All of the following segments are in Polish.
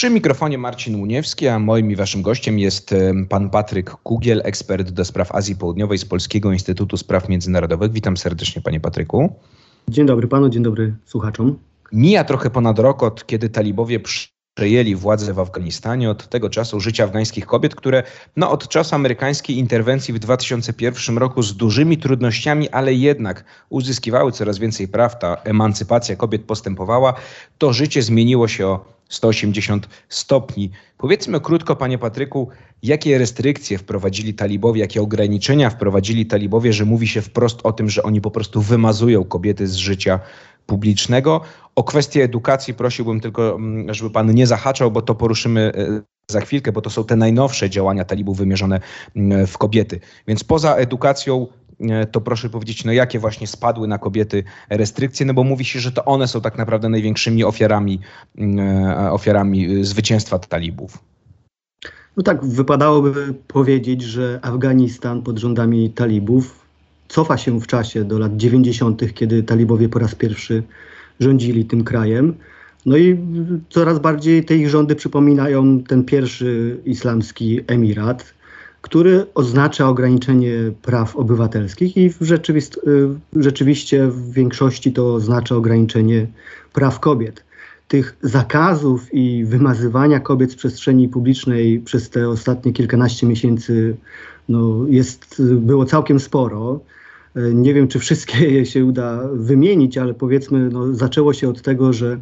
Przy mikrofonie Marcin Łuniewski, a moim i waszym gościem jest pan Patryk Kugiel, ekspert do spraw Azji Południowej z Polskiego Instytutu Spraw Międzynarodowych. Witam serdecznie panie Patryku. Dzień dobry panu, dzień dobry słuchaczom. Mija trochę ponad rok od kiedy talibowie przejęli władzę w Afganistanie, od tego czasu życia afgańskich kobiet, które no, od czasu amerykańskiej interwencji w 2001 roku z dużymi trudnościami, ale jednak uzyskiwały coraz więcej praw, ta emancypacja kobiet postępowała, to życie zmieniło się o 180 stopni. Powiedzmy krótko, panie Patryku, jakie restrykcje wprowadzili talibowie, jakie ograniczenia wprowadzili talibowie, że mówi się wprost o tym, że oni po prostu wymazują kobiety z życia publicznego. O kwestię edukacji prosiłbym tylko, mm, żeby pan nie zahaczał, bo to poruszymy e, za chwilkę, bo to są te najnowsze działania talibów wymierzone mm, w kobiety. Więc poza edukacją e, to proszę powiedzieć, no jakie właśnie spadły na kobiety restrykcje, no bo mówi się, że to one są tak naprawdę największymi ofiarami, mm, e, ofiarami zwycięstwa talibów. No tak, wypadałoby powiedzieć, że Afganistan pod rządami talibów cofa się w czasie do lat 90., kiedy talibowie po raz pierwszy rządzili tym krajem. No i coraz bardziej te ich rządy przypominają ten pierwszy islamski emirat, który oznacza ograniczenie praw obywatelskich i w rzeczywiście w większości to oznacza ograniczenie praw kobiet. Tych zakazów i wymazywania kobiet z przestrzeni publicznej przez te ostatnie kilkanaście miesięcy no, jest, było całkiem sporo. E, nie wiem, czy wszystkie się uda wymienić, ale powiedzmy, no, zaczęło się od tego, że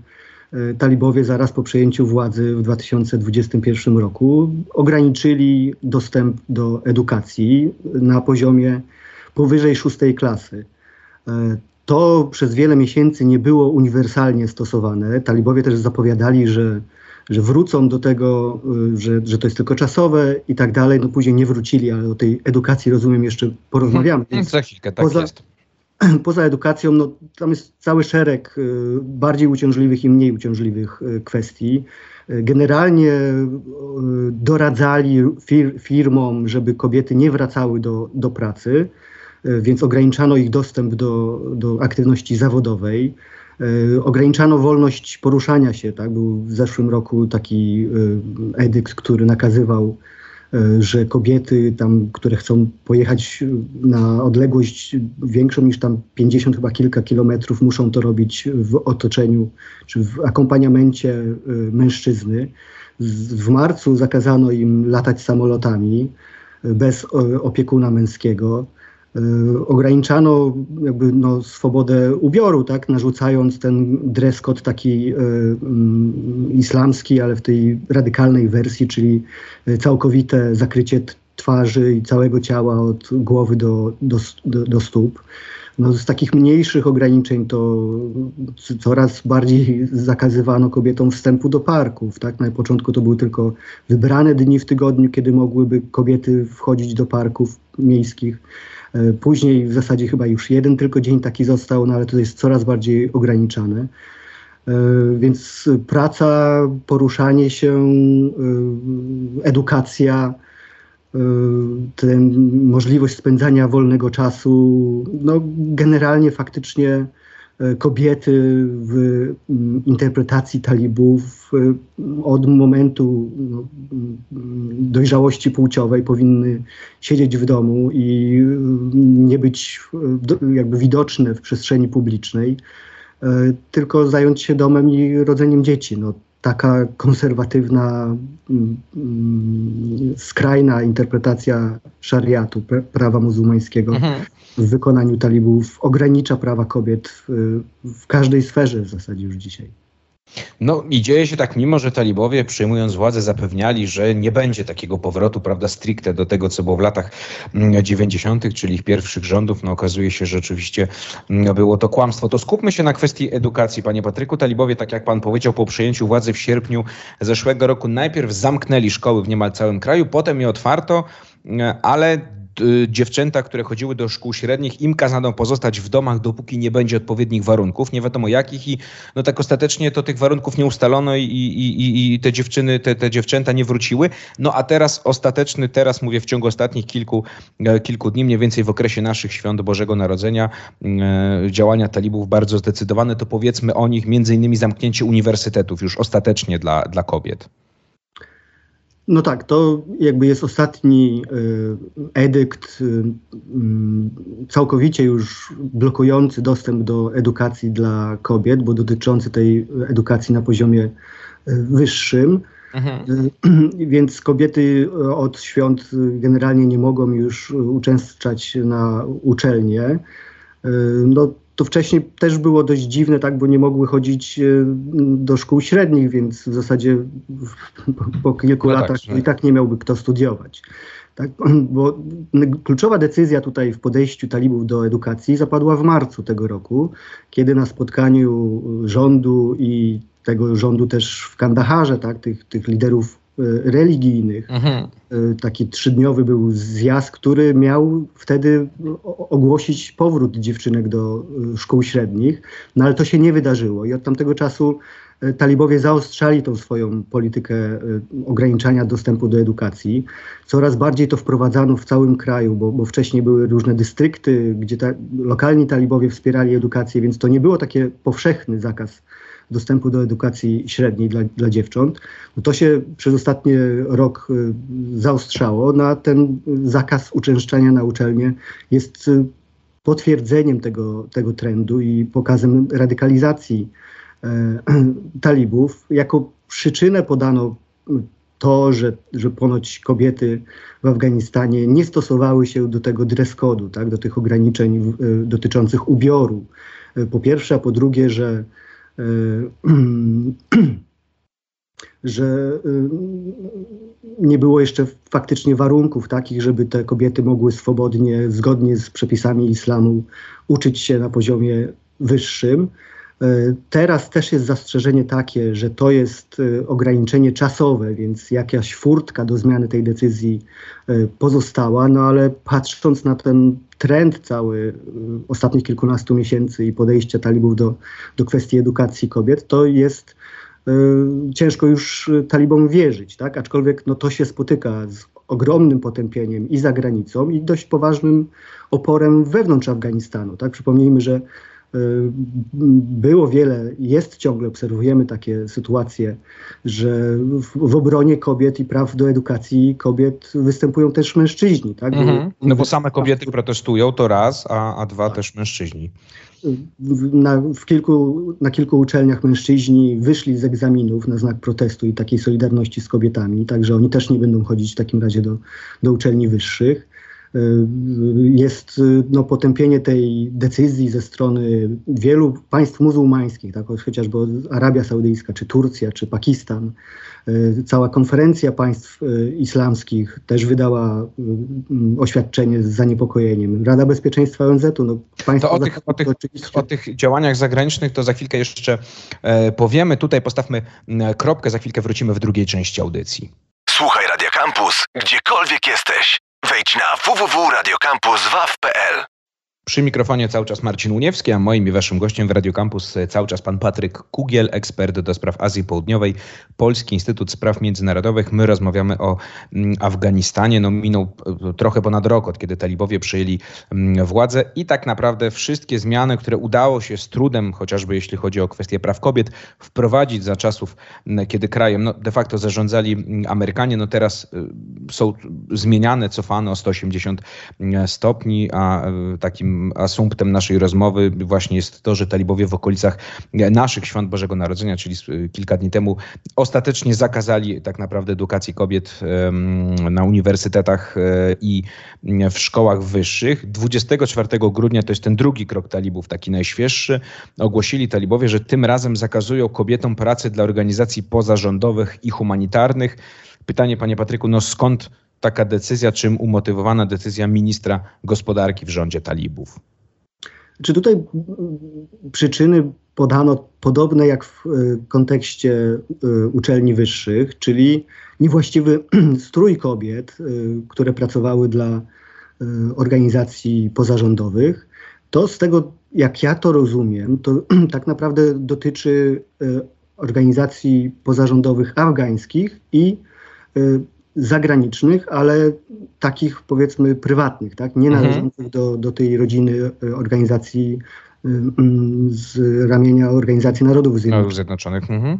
e, talibowie zaraz po przejęciu władzy w 2021 roku ograniczyli dostęp do edukacji na poziomie powyżej szóstej klasy. E, to przez wiele miesięcy nie było uniwersalnie stosowane. Talibowie też zapowiadali, że że wrócą do tego, y, że, że to jest tylko czasowe i tak dalej. No później nie wrócili, ale o tej edukacji rozumiem jeszcze porozmawiamy. Hmm, za chwilkę, tak poza, jest. Poza edukacją, no, tam jest cały szereg y, bardziej uciążliwych i mniej uciążliwych y, kwestii. Generalnie doradzali fir firmom, żeby kobiety nie wracały do, do pracy, więc ograniczano ich dostęp do, do aktywności zawodowej. E, ograniczano wolność poruszania się. Tak? Był w zeszłym roku taki e, edykt, który nakazywał, e, że kobiety tam, które chcą pojechać na odległość większą niż tam 50 chyba kilka kilometrów, muszą to robić w otoczeniu czy w akompaniamencie mężczyzny. W marcu zakazano im latać samolotami bez opiekuna męskiego. Y, ograniczano jakby no, swobodę ubioru, tak, narzucając ten dress code taki y, y, islamski, ale w tej radykalnej wersji, czyli całkowite zakrycie twarzy i całego ciała od głowy do, do, do, do stóp. No, z takich mniejszych ograniczeń to coraz bardziej zakazywano kobietom wstępu do parków. Tak? Na początku to były tylko wybrane dni w tygodniu, kiedy mogłyby kobiety wchodzić do parków miejskich. E, później w zasadzie chyba już jeden tylko dzień taki został, no ale to jest coraz bardziej ograniczane. E, więc praca, poruszanie się, e, edukacja, ten, możliwość spędzania wolnego czasu, no generalnie faktycznie kobiety w mm, interpretacji talibów e, od momentu no, mm, dojrzałości płciowej powinny siedzieć w domu i mm, nie być jakby widoczne w przestrzeni publicznej, e, tylko zająć się domem i rodzeniem dzieci. No, taka konserwatywna, skrajna interpretacja szariatu, prawa muzułmańskiego mhm w wykonaniu talibów ogranicza prawa kobiet w, w każdej sferze w zasadzie już dzisiaj. No i dzieje się tak, mimo że talibowie przyjmując władzę zapewniali, że nie będzie takiego powrotu, prawda, stricte do tego, co było w latach 90., mm, czyli ich pierwszych rządów. No okazuje się, że oczywiście mm, było to kłamstwo. To skupmy się na kwestii edukacji, panie Patryku. Talibowie, tak jak pan powiedział, po przejęciu władzy w sierpniu zeszłego roku najpierw zamknęli szkoły w niemal całym kraju, potem je otwarto, mm, ale dziewczęta, które chodziły do szkół średnich, im kazano pozostać w domach, dopóki nie będzie odpowiednich warunków, nie wiadomo jakich i no tak ostatecznie to tych warunków nie ustalono i, i, i, i te dziewczyny, te, te dziewczęta nie wróciły. No a teraz ostateczny, teraz mówię w ciągu ostatnich kilku, e, kilku dni, mniej więcej w okresie naszych świąt Bożego Narodzenia, e, działania talibów bardzo zdecydowane, to powiedzmy o nich między innymi zamknięcie uniwersytetów już ostatecznie dla, dla kobiet. No tak, to jakby jest ostatni y, edykt y, mm, całkowicie już blokujący dostęp do edukacji dla kobiet, bo dotyczący tej edukacji na poziomie y, wyższym. Mhm. Więc kobiety od świąt generalnie nie mogą już uczęszczać na uczelnie. No, to wcześniej też było dość dziwne, tak, bo nie mogły chodzić e, do szkół średnich, więc w zasadzie po kilku no tak, latach tak, i tak nie miałby kto studiować. Tak, bo kluczowa decyzja tutaj w podejściu talibów do edukacji zapadła w marcu tego roku, kiedy na spotkaniu rządu i tego rządu też w Kandaharze, tak, tych, tych liderów religijnych. Mhm. E, taki trzydniowy był zjazd, który miał wtedy ogłosić powrót dziewczynek do e, szkół średnich, no ale to się nie wydarzyło i od tamtego czasu talibowie zaostrzali tą swoją politykę ograniczania dostępu do edukacji. Coraz bardziej to wprowadzano w całym kraju, bo, bo wcześniej były różne dystrykty, gdzie ta, lokalni talibowie wspierali edukację, więc to nie było takie powszechny zakaz dostępu do edukacji średniej dla, dla dziewcząt, no to się przez ostatni rok y, zaostrzało. Na ten zakaz uczęszczania na uczelnię jest y, potwierdzeniem tego, tego trendu i pokazem radykalizacji e, talibów. Jako przyczynę podano to, że, że ponoć kobiety w Afganistanie nie stosowały się do tego dress code'u, tak, do tych ograniczeń y, dotyczących ubioru. Po pierwsze, a po drugie, że że y, nie było jeszcze faktycznie warunków takich, żeby te kobiety mogły swobodnie, zgodnie z przepisami islamu, uczyć się na poziomie wyższym. Teraz też jest zastrzeżenie takie, że to jest y, ograniczenie czasowe, więc jakaś furtka do zmiany tej decyzji pozostała, no ale patrząc na ten trend cały y, ostatnich kilkunastu miesięcy i podejście talibów do, do kwestii edukacji kobiet, to jest ciężko już talibom wierzyć, tak? aczkolwiek no, to się spotyka z ogromnym potępieniem i za granicą, i dość poważnym oporem wewnątrz Afganistanu. Tak? Przypomnijmy, że było wiele, jest ciągle, obserwujemy takie sytuacje, że w, w, obronie kobiet i praw do edukacji kobiet występują też mężczyźni. Tak? Mhm. No bo same kobiety protestują, to raz, a, a dwa tak. też mężczyźni. Na, w kilku, na kilku uczelniach mężczyźni wyszli z egzaminów na znak protestu i takiej solidarności z kobietami, także oni też nie będą chodzić w takim razie do, do uczelni wyższych. Y, jest y, no, potępienie tej decyzji ze strony wielu państw muzułmańskich, tak, chociażby Arabia Saudyjska, czy Turcja, czy Pakistan. Y, cała konferencja państw islamskich też wydała oświadczenie z zaniepokojeniem. Rada Bezpieczeństwa ONZ-u. No, to o tych, o, tych, o tych działaniach zagranicznych to za chwilkę jeszcze e, powiemy. Tutaj postawmy kropkę, za chwilkę wrócimy w drugiej części audycji. Słuchaj Radio Campus, gdziekolwiek jesteś. Wejdź na www.radiocampus.waw.pl przy mikrofonie cały czas Marcin Uniewski, a moim i waszym gościem w Radio Campus cały czas pan Patryk Kugiel, ekspert do spraw Azji Południowej, Polski Instytut Spraw Międzynarodowych. My rozmawiamy o mm, Afganistanie. No minął e, trochę ponad rok, od kiedy talibowie przejęli mm, władzę i tak naprawdę wszystkie zmiany, które udało się z trudem, chociażby jeśli chodzi o kwestie praw kobiet, wprowadzić za czasów, mm, kiedy krajem no, de facto zarządzali Amerykanie, no teraz e, są zmieniane, cofane o 180 stopni, a e, takim asumptem naszej rozmowy właśnie jest to, że talibowie w okolicach naszych świąt Bożego Narodzenia, czyli kilka dni temu, ostatecznie zakazali tak naprawdę edukacji kobiet na uniwersytetach e, i w szkołach wyższych. 24 grudnia, to jest ten drugi krok talibów, taki najświeższy, ogłosili talibowie, że tym razem zakazują kobietom pracy dla organizacji pozarządowych i humanitarnych. Pytanie, panie Patryku, no skąd taka decyzja, czym umotywowana decyzja ministra gospodarki w rządzie talibów? Czy tutaj przyczyny podano podobne jak w e, kontekście e, uczelni wyższych, czyli niewłaściwy strój kobiet, e, które pracowały dla organizacji pozarządowych. To z tego, jak ja to rozumiem, to tak naprawdę dotyczy organizacji pozarządowych afgańskich i zagranicznych, ale takich powiedzmy prywatnych, tak? nie mhm. należących do, do tej rodziny e, organizacji e, z ramienia Organizacji Narodów Zjednoczonych. Zjednoczonych. Mhm.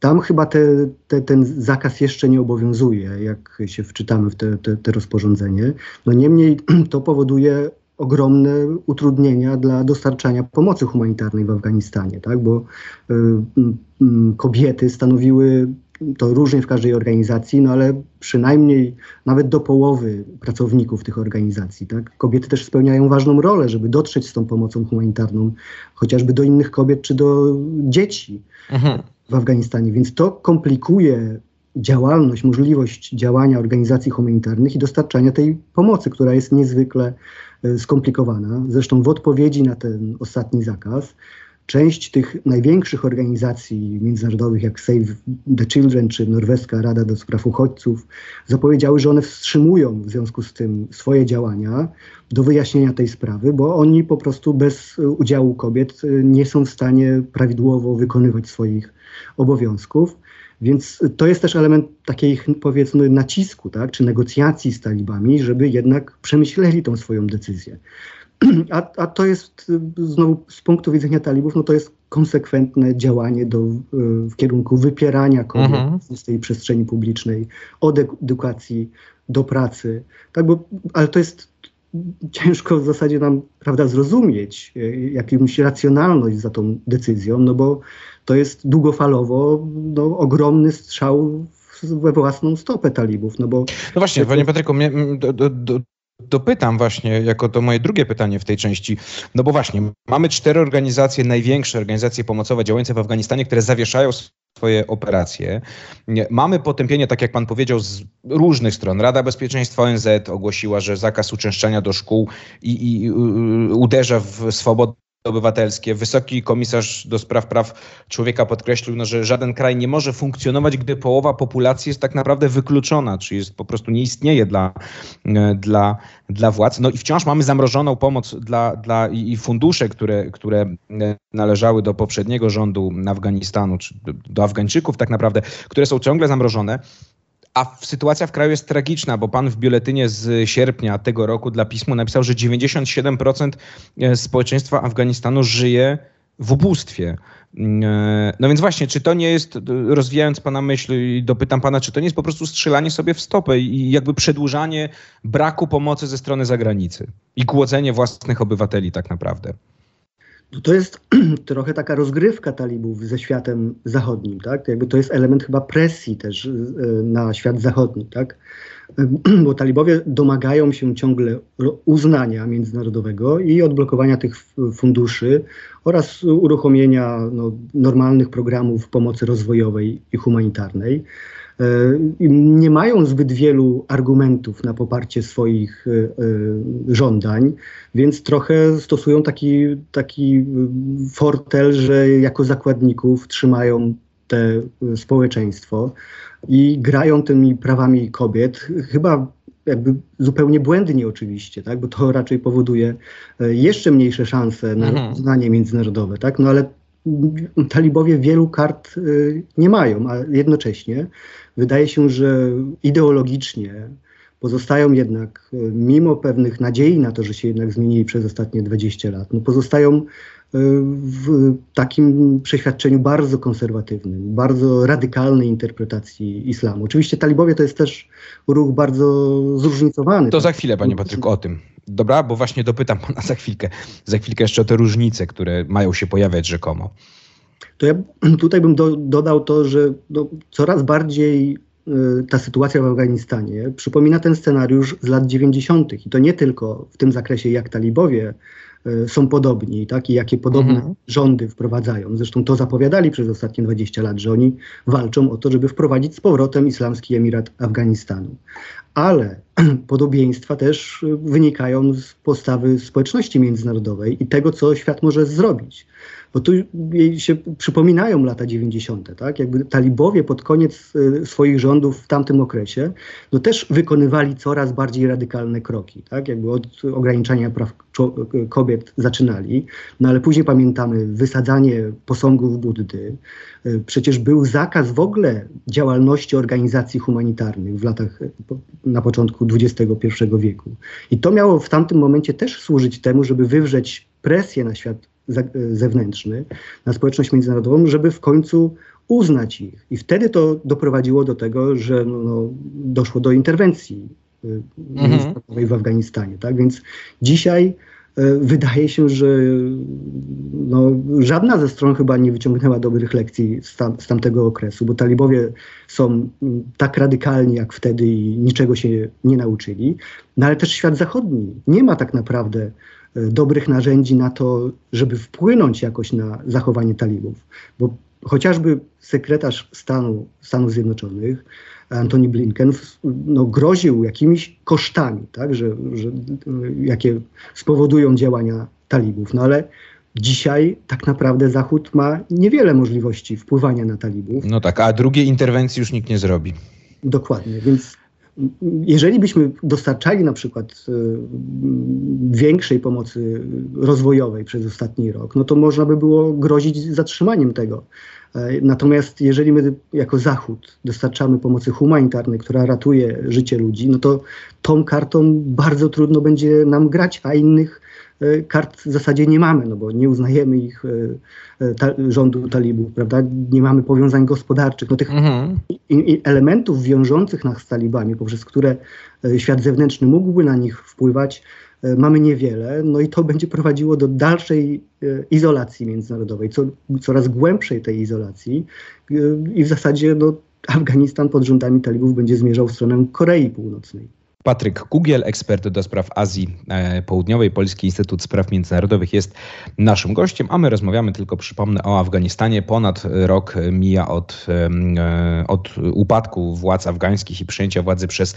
tam chyba te, te, ten zakaz jeszcze nie obowiązuje, jak się wczytamy w te, te, te rozporządzenie. No niemniej to powoduje ogromne utrudnienia dla dostarczania pomocy humanitarnej w Afganistanie, tak? bo y, y, kobiety stanowiły to różnie w każdej organizacji, no ale przynajmniej nawet do połowy pracowników tych organizacji. Tak? Kobiety też spełniają ważną rolę, żeby dotrzeć z tą pomocą humanitarną, chociażby do innych kobiet czy do dzieci mhm. w Afganistanie. Więc to komplikuje działalność, możliwość działania organizacji humanitarnych i dostarczania tej pomocy, która jest niezwykle e, skomplikowana. Zresztą w odpowiedzi na ten ostatni zakaz część tych największych organizacji międzynarodowych, jak Save the Children czy Norweska Rada do Spraw Uchodźców, zapowiedziały, że one wstrzymują w związku z tym swoje działania do wyjaśnienia tej sprawy, bo oni po prostu bez udziału kobiet y, nie są w stanie prawidłowo wykonywać swoich obowiązków. Więc to jest też element takiej, powiedzmy, nacisku, tak, czy negocjacji z talibami, żeby jednak przemyśleli tą swoją decyzję. A, a to jest y, znowu z punktu widzenia talibów, no to jest konsekwentne działanie do, y, w kierunku wypierania kobiet mhm. z tej przestrzeni publicznej, od edukacji do pracy. Tak, bo, ale to jest ciężko w zasadzie nam prawda, zrozumieć y, jakąś racjonalność za tą decyzją, no bo to jest długofalowo no, ogromny strzał we własną stopę talibów. No, bo no właśnie, panie Patryku, mnie, do, do, do, dopytam właśnie, jako to moje drugie pytanie w tej części, no bo właśnie mamy cztery organizacje, największe organizacje pomocowe działające w Afganistanie, które zawieszają swoje operacje. Mamy potępienie, tak jak pan powiedział, z różnych stron. Rada Bezpieczeństwa ONZ ogłosiła, że zakaz uczęszczania do szkół i, i uderza w swobodę obywatelskie. Wysoki komisarz do spraw praw człowieka podkreślił, no, że żaden kraj nie może funkcjonować, gdy połowa populacji jest tak naprawdę wykluczona, czyli jest po prostu nie istnieje dla, e, dla, dla władz. No i wciąż mamy zamrożoną pomoc dla, dla i fundusze, które, które e, należały do poprzedniego rządu Afganistanu, czy do Afgańczyków tak naprawdę, które są ciągle zamrożone. A sytuacja w kraju jest tragiczna, bo pan w biuletynie z sierpnia tego roku dla pismu napisał, że 97% e, społeczeństwa Afganistanu żyje w ubóstwie. Mm, e, no więc właśnie, czy to nie jest, rozwijając pana myśl i dopytam pana, czy to nie jest po prostu strzelanie sobie w stopę i jakby przedłużanie braku pomocy ze strony zagranicy i głodzenie własnych obywateli tak naprawdę? No to jest trochę taka rozgrywka talibów ze światem zachodnim, tak? Jakby to jest element chyba presji też e, na świat zachodni, tak? Bo talibowie domagają się ciągle uznania międzynarodowego i odblokowania tych funduszy oraz uruchomienia no, normalnych programów pomocy rozwojowej i humanitarnej. E, nie mają zbyt wielu argumentów na poparcie swoich e, e, żądań, więc trochę stosują taki, taki fortel, że jako zakładników trzymają te społeczeństwo i grają tymi prawami kobiet, chyba jakby zupełnie błędnie oczywiście, tak? bo to raczej powoduje jeszcze mniejsze szanse na mhm. uznanie międzynarodowe, tak? no ale talibowie wielu kart nie mają, a jednocześnie Wydaje się, że ideologicznie pozostają jednak, e, mimo pewnych nadziei na to, że się jednak zmienili przez ostatnie 20 lat, no pozostają e, w takim przeświadczeniu bardzo konserwatywnym, bardzo radykalnej interpretacji islamu. Oczywiście talibowie to jest też ruch bardzo zróżnicowany. To za chwilę, panie Patryku, o tym. Dobra, bo właśnie dopytam pana za chwilkę. Za chwilkę jeszcze o te różnice, które mają się pojawiać rzekomo to ja tutaj bym do, dodał to, że no, coraz bardziej y, ta sytuacja w Afganistanie przypomina ten scenariusz z lat 90. I to nie tylko w tym zakresie, jak talibowie są podobni, tak, i jakie podobne mhm. rządy wprowadzają. Zresztą to zapowiadali przez ostatnie 20 lat, że oni walczą o to, żeby wprowadzić z powrotem Islamski Emirat Afganistanu. Ale podobieństwa też wynikają z postawy społeczności międzynarodowej i tego, co świat może zrobić. Bo tu się przypominają lata 90., tak? Jakby talibowie pod koniec y, swoich rządów w tamtym okresie, no też wykonywali coraz bardziej radykalne kroki, tak? Jakby od ograniczania praw kobiet zaczynali, no ale później pamiętamy wysadzanie posągów Buddy. Y, przecież był zakaz w ogóle działalności organizacji humanitarnych w latach, na początku XXI wieku. I to miało w tamtym momencie też służyć temu, żeby wywrzeć presję na świat zewnętrzny, na społeczność międzynarodową, żeby w końcu uznać ich. I wtedy to doprowadziło do tego, że no, no doszło do interwencji y, mhm. w Afganistanie. Tak? Więc dzisiaj y, wydaje się, że no, żadna ze stron chyba nie wyciągnęła dobrych lekcji z, tam, z tamtego okresu, bo talibowie są tak radykalni jak wtedy i niczego się nie nauczyli. No ale też świat zachodni nie ma tak naprawdę dobrych narzędzi na to, żeby wpłynąć jakoś na zachowanie talibów. Bo chociażby sekretarz stanu Stanów Zjednoczonych, Antony Blinken, no, groził jakimiś kosztami, tak, że, że, jakie spowodują działania talibów. No ale dzisiaj tak naprawdę Zachód ma niewiele możliwości wpływania na talibów. No tak, a drugiej interwencji już nikt nie zrobi. Dokładnie, więc jeżeli byśmy dostarczali na przykład y, większej pomocy rozwojowej przez ostatni rok, no to można by było grozić zatrzymaniem tego. E, natomiast jeżeli my jako Zachód dostarczamy pomocy humanitarnej, która ratuje życie ludzi, no to tą kartą bardzo trudno będzie nam grać, a innych kart w zasadzie nie mamy, no bo nie uznajemy ich e, ta, rządu talibów, prawda? Nie mamy powiązań gospodarczych. No tych mhm. i, i elementów wiążących nas z talibami, poprzez które świat zewnętrzny mógłby na nich wpływać, E, mamy niewiele, no i to będzie prowadziło do dalszej e, izolacji międzynarodowej, co, coraz głębszej tej izolacji e, i w zasadzie no, Afganistan pod rządami talibów będzie zmierzał w stronę Korei Północnej. Patryk Kugiel, ekspert do spraw Azji e, Południowej, Polski Instytut Spraw Międzynarodowych jest naszym gościem, a my rozmawiamy tylko, przypomnę, o Afganistanie. Ponad rok mija od, e, od upadku władz afgańskich i przyjęcia władzy przez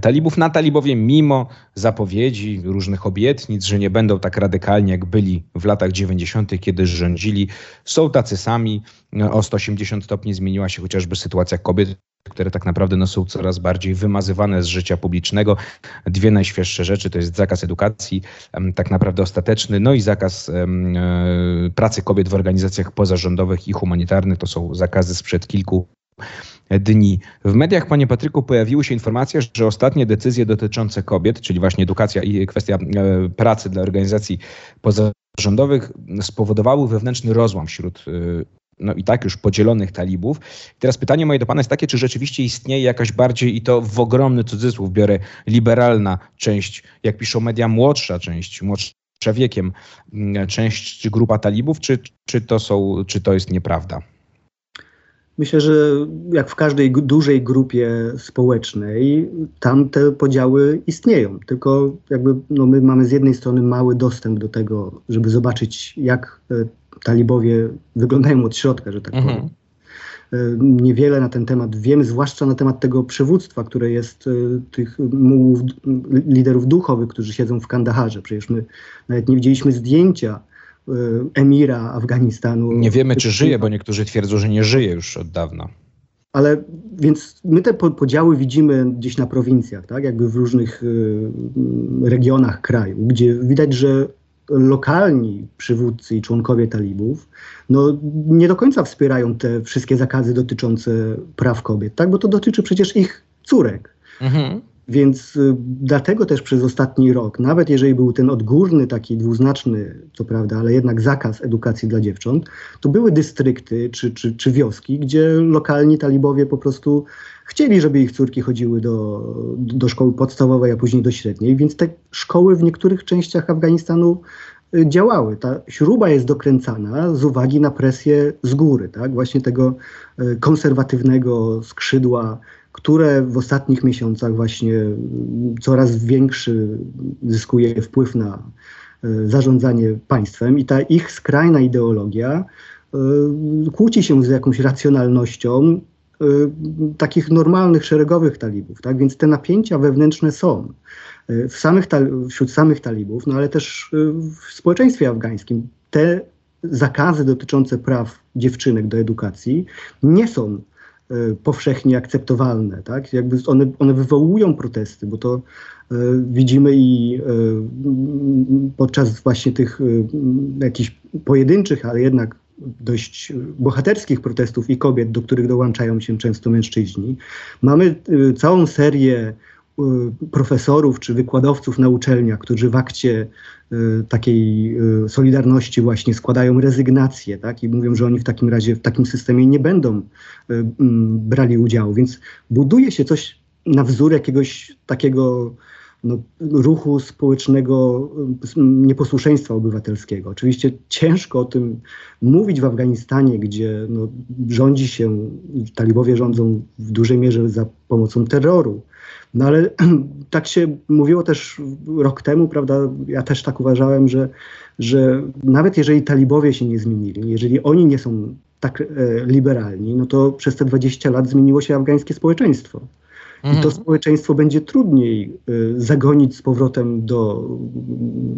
talibów. Na talibowie, mimo zapowiedzi, różnych obietnic, że nie będą tak radykalni, jak byli w latach 90., kiedy rządzili, są tacy sami. O 180 stopni zmieniła się chociażby sytuacja kobiet które tak naprawdę no, są coraz bardziej wymazywane z życia publicznego. Dwie najświeższe rzeczy to jest zakaz edukacji, tak naprawdę ostateczny, no i zakaz e, pracy kobiet w organizacjach pozarządowych i humanitarnych. To są zakazy sprzed kilku dni. W mediach, panie Patryku, pojawiły się informacje, że ostatnie decyzje dotyczące kobiet, czyli właśnie edukacja i kwestia e, pracy dla organizacji pozarządowych, spowodowały wewnętrzny rozłam wśród e, no i tak już podzielonych talibów. Teraz pytanie moje do pana jest takie, czy rzeczywiście istnieje jakaś bardziej, i to w ogromny cudzysłów biorę, liberalna część, jak piszą media, młodsza część, młodsza wiekiem, mm, część czy grupa talibów, czy, czy, to, są, czy to jest nieprawda? Myślę, że jak w każdej dużej grupie społecznej, tam te podziały istnieją. Tylko jakby no my mamy z jednej strony mały dostęp do tego, żeby zobaczyć, jak e, talibowie wyglądają od środka, że tak mhm. powiem. E, niewiele na ten temat wiemy, zwłaszcza na temat tego przywództwa, które jest e, tych mułów, liderów duchowych, którzy siedzą w Kandaharze. Przecież my nawet nie widzieliśmy zdjęcia emira Afganistanu. Nie wiemy, czy żyje, bo niektórzy twierdzą, że nie żyje już od dawna. Ale więc my te podziały widzimy gdzieś na prowincjach, tak? jakby w różnych regionach kraju, gdzie widać, że lokalni przywódcy i członkowie talibów no, nie do końca wspierają te wszystkie zakazy dotyczące praw kobiet, tak? bo to dotyczy przecież ich córek. Mhm. Więc y, dlatego też przez ostatni rok, nawet jeżeli był ten odgórny, taki dwuznaczny, co prawda, ale jednak zakaz edukacji dla dziewcząt, to były dystrykty czy, czy, czy wioski, gdzie lokalni talibowie po prostu chcieli, żeby ich córki chodziły do, do szkoły podstawowej, a później do średniej, więc te szkoły w niektórych częściach Afganistanu y, działały. Ta śruba jest dokręcana z uwagi na presję z góry, tak? właśnie tego y, konserwatywnego skrzydła, które w ostatnich miesiącach właśnie coraz większy zyskuje wpływ na zarządzanie państwem i ta ich skrajna ideologia kłóci się z jakąś racjonalnością Y, takich normalnych, szeregowych talibów. Tak? Więc te napięcia wewnętrzne są w samych wśród samych talibów, no ale też w społeczeństwie afgańskim. Te zakazy dotyczące praw dziewczynek do edukacji nie są powszechnie akceptowalne. Tak? Jakby one, one wywołują protesty, bo to widzimy i podczas właśnie tych jakichś pojedynczych, ale jednak dość bohaterskich protestów i kobiet, do których dołączają się często mężczyźni. Mamy całą serię profesorów czy wykładowców na uczelniach, którzy w akcie takiej solidarności właśnie składają rezygnację tak, i mówią, że oni w takim razie w takim systemie nie będą brali udziału. Więc buduje się coś na wzór jakiegoś takiego no, ruchu społecznego nieposłuszeństwa obywatelskiego. Oczywiście ciężko o tym mówić w Afganistanie, gdzie no, rządzi się, talibowie rządzą w dużej mierze za pomocą terroru. No ale tak się mówiło też rok temu, prawda? Ja też tak uważałem, że, że nawet jeżeli talibowie się nie zmienili, jeżeli oni nie są tak e, liberalni, no to przez te 20 lat zmieniło się afgańskie społeczeństwo. I to mhm. społeczeństwo będzie trudniej y, zagonić z powrotem do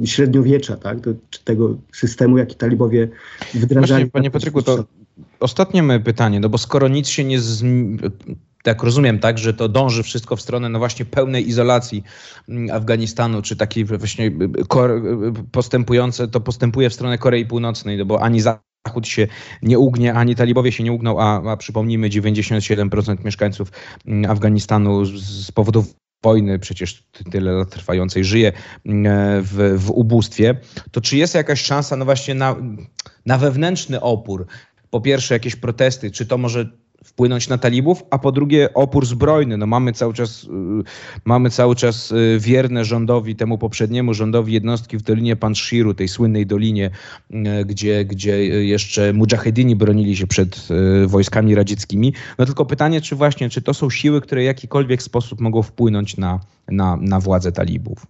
y, średniowiecza, tak? do tego systemu, jaki talibowie wdrażali. Właśnie, panie Patryku, to ostatnie moje pytanie, no bo skoro nic się nie tak rozumiem, tak, że to dąży wszystko w stronę no właśnie pełnej izolacji mm, Afganistanu, czy takiej właśnie y, postępujące, to postępuje w stronę Korei Północnej, no bo ani za Zachód się nie ugnie, ani talibowie się nie ugną, a, a przypomnijmy, 97% mieszkańców mm, Afganistanu z, z powodów wojny, przecież tyle lat trwającej, żyje mm, w, w ubóstwie, to czy jest jakaś szansa no właśnie na, na wewnętrzny opór? Po pierwsze jakieś protesty, czy to może wpłynąć na talibów, a po drugie opór zbrojny. No mamy cały czas, y, mamy cały czas y, wierne rządowi, temu poprzedniemu rządowi jednostki w Dolinie Panshiru, tej słynnej dolinie, y, gdzie, gdzie jeszcze mujahedini bronili się przed wojskami radzieckimi. No tylko pytanie, czy właśnie, czy to są siły, które w jakikolwiek sposób mogą wpłynąć na, na, na władzę talibów?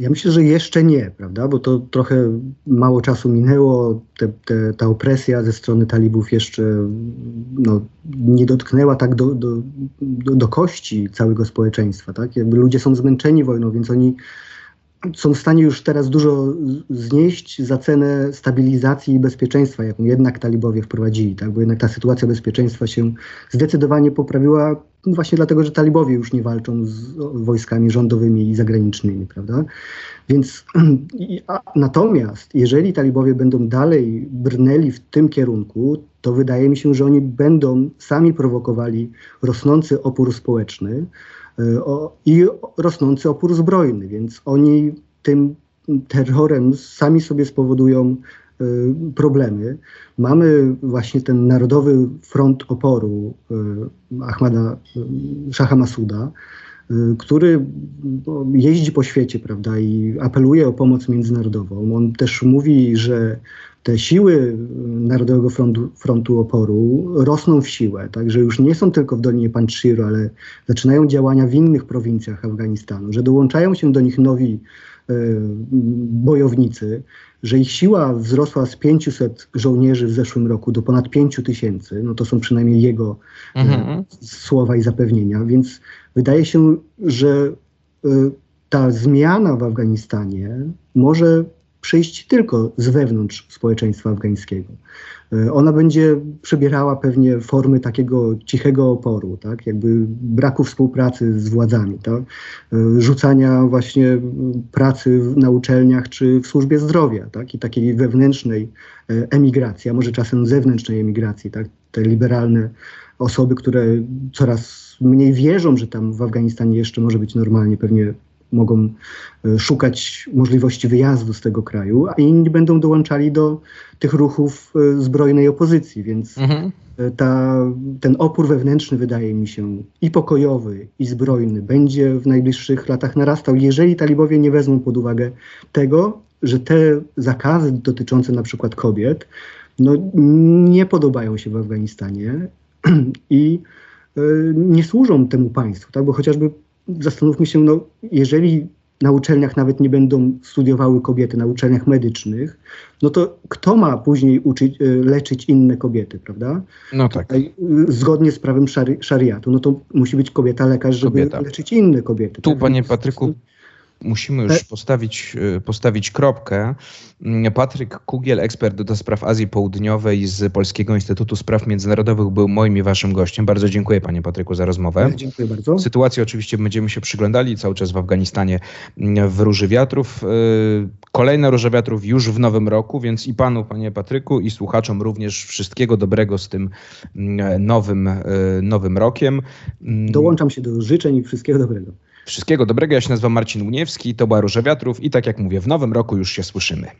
Ja myślę, że jeszcze nie, prawda? Bo to trochę mało czasu minęło. Te, te, ta opresja ze strony talibów jeszcze no, nie dotknęła tak do, do, do, do kości całego społeczeństwa. Tak? Jakby ludzie są zmęczeni wojną, więc oni są w stanie już teraz dużo znieść za cenę stabilizacji i bezpieczeństwa, jaką jednak talibowie wprowadzili, tak? bo jednak ta sytuacja bezpieczeństwa się zdecydowanie poprawiła właśnie dlatego, że talibowie już nie walczą z wojskami rządowymi i zagranicznymi, prawda? Więc a, natomiast jeżeli talibowie będą dalej brnęli w tym kierunku, to wydaje mi się, że oni będą sami prowokowali rosnący opór społeczny, i rosnący opór zbrojny, więc oni tym terrorem sami sobie spowodują e, problemy. Mamy właśnie ten Narodowy Front Oporu e, Ahmada Szaha Masuda, który jeździ po świecie, prawda, i apeluje o pomoc międzynarodową. On też mówi, że te siły Narodowego Frontu, Frontu Oporu rosną w siłę, także już nie są tylko w Dolinie Panjshiru, ale zaczynają działania w innych prowincjach Afganistanu, że dołączają się do nich nowi e, bojownicy, że ich siła wzrosła z 500 żołnierzy w zeszłym roku do ponad 5 tysięcy. No to są przynajmniej jego e, mhm. słowa i zapewnienia, więc wydaje się, że e, ta zmiana w Afganistanie może przyjść tylko z wewnątrz społeczeństwa afgańskiego. E, ona będzie przybierała pewnie formy takiego cichego oporu, tak? jakby braku współpracy z władzami, tak? E, rzucania właśnie pracy na uczelniach czy w służbie zdrowia tak? i takiej wewnętrznej e, emigracji, a może czasem zewnętrznej emigracji. Tak? Te liberalne osoby, które coraz mniej wierzą, że tam w Afganistanie jeszcze może być normalnie, pewnie mogą e, szukać możliwości wyjazdu z tego kraju, a inni będą dołączali do tych ruchów e, zbrojnej opozycji, więc mhm. E, ta, ten opór wewnętrzny wydaje mi się i pokojowy, i zbrojny będzie w najbliższych latach narastał, jeżeli talibowie nie wezmą pod uwagę tego, że te zakazy dotyczące na przykład kobiet no, nie podobają się w Afganistanie i nie służą temu państwu, tak? bo chociażby zastanówmy się, no, jeżeli na uczelniach nawet nie będą studiowały kobiety, na uczelniach medycznych, no to kto ma później uczyć, e, leczyć inne kobiety, prawda? No tak. Y, zgodnie z prawem szari szariatu, no to musi być kobieta lekarz, żeby kobieta. leczyć inne kobiety. Tu, tak? panie Patryku, musimy już postawić, e, postawić kropkę. Mm, Patryk Kugiel, ekspert do spraw Azji Południowej z Polskiego Instytutu Spraw Międzynarodowych był moim i waszym gościem. Bardzo dziękuję panie Patryku za rozmowę. Dziękuję bardzo. Sytuacji oczywiście będziemy się przyglądali cały czas w Afganistanie mm, w Róży Wiatrów. E, kolejne Róże Wiatrów już w nowym roku, więc i panu, panie Patryku, i słuchaczom również wszystkiego dobrego z tym mm, nowym, e, nowym rokiem. Dołączam się do życzeń i wszystkiego dobrego. Wszystkiego dobrego, ja się nazywam Marcin Uniewski, to była Róża Wiatrów i tak jak mówię, w nowym roku już się słyszymy.